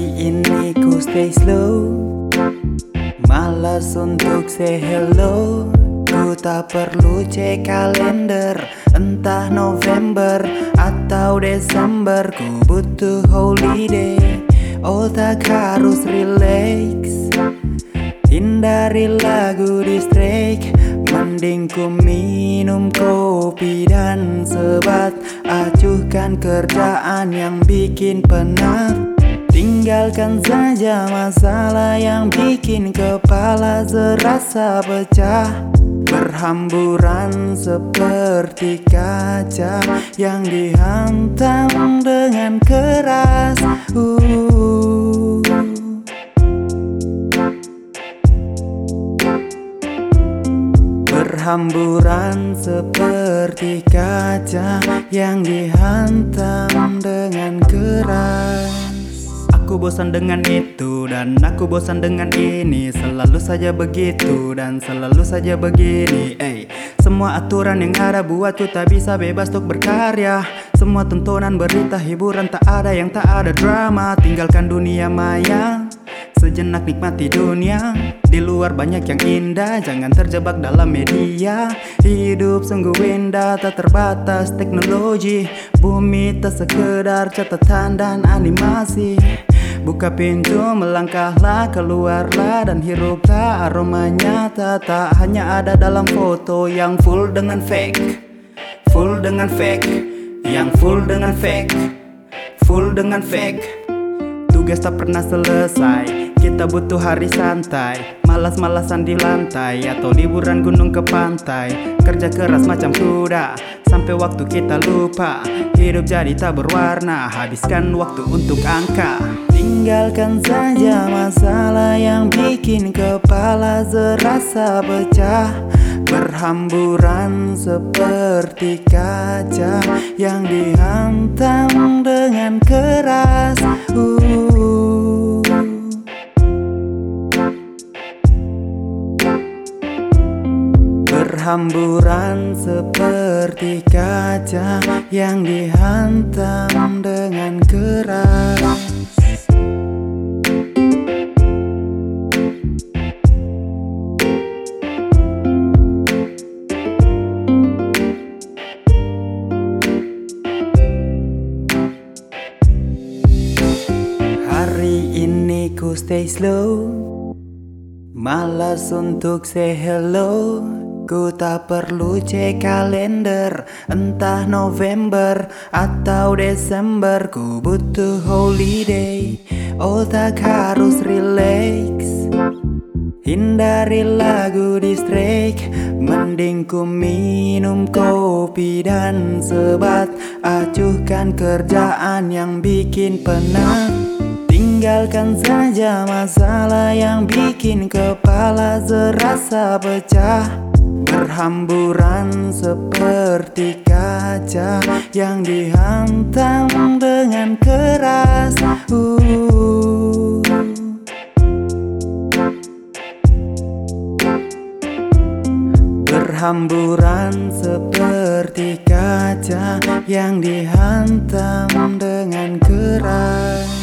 Ini ku stay slow. Malas untuk say hello. Ku tak perlu cek kalender Entah November atau Desember. Ku butuh holiday Otak harus relax. Hindari lagu di strike Mending ku minum kopi dan sebat. Acuhkan kerjaan yang bikin penat Tinggalkan saja masalah yang bikin kepala serasa pecah. Berhamburan seperti kaca yang dihantam dengan keras. Uh. Berhamburan seperti kaca yang dihantam dengan keras bosan dengan itu dan aku bosan dengan ini. Selalu saja begitu dan selalu saja begini Ey, Semua aturan yang ada buat kita bisa bebas untuk berkarya. Semua tontonan berita hiburan tak ada yang tak ada drama. Tinggalkan dunia maya Sejenak nikmati dunia. Di luar banyak yang indah Jangan terjebak dalam media. Hidup sungguh indah Tak terbatas teknologi. Bumi tak sekedar catatan dan animasi Buka pintu melangkahlah keluarlah dan hiruplah aroma nyata Tak hanya ada dalam foto yang full dengan fake. Full dengan fake. Yang full dengan fake. Full dengan fake. Tugas tak pernah selesai Kita butuh hari santai Malas-malasan di lantai Atau liburan gunung ke pantai. Kerja keras macam kuda Sampai waktu kita lupa. Hidup jadi tak berwarna Habiskan waktu untuk angka. Tinggalkan saja masalah yang bikin kepala serasa pecah. Berhamburan seperti kaca yang dihantam dengan keras. Uh. Berhamburan seperti kaca yang dihantam dengan keras. Hari ini ku stay slow. Malas untuk say hello Ku tak perlu cek kalender Entah November atau Desember. Ku butuh holiday Otak harus relax. Hindari lagu di strike Mending ku minum kopi dan sebat. Acuhkan kerjaan yang bikin penat. Tinggalkan saja masalah yang bikin kepala serasa pecah Berhamburan seperti kaca Yang dihantam dengan keras uh. Berhamburan seperti kaca Yang dihantam dengan keras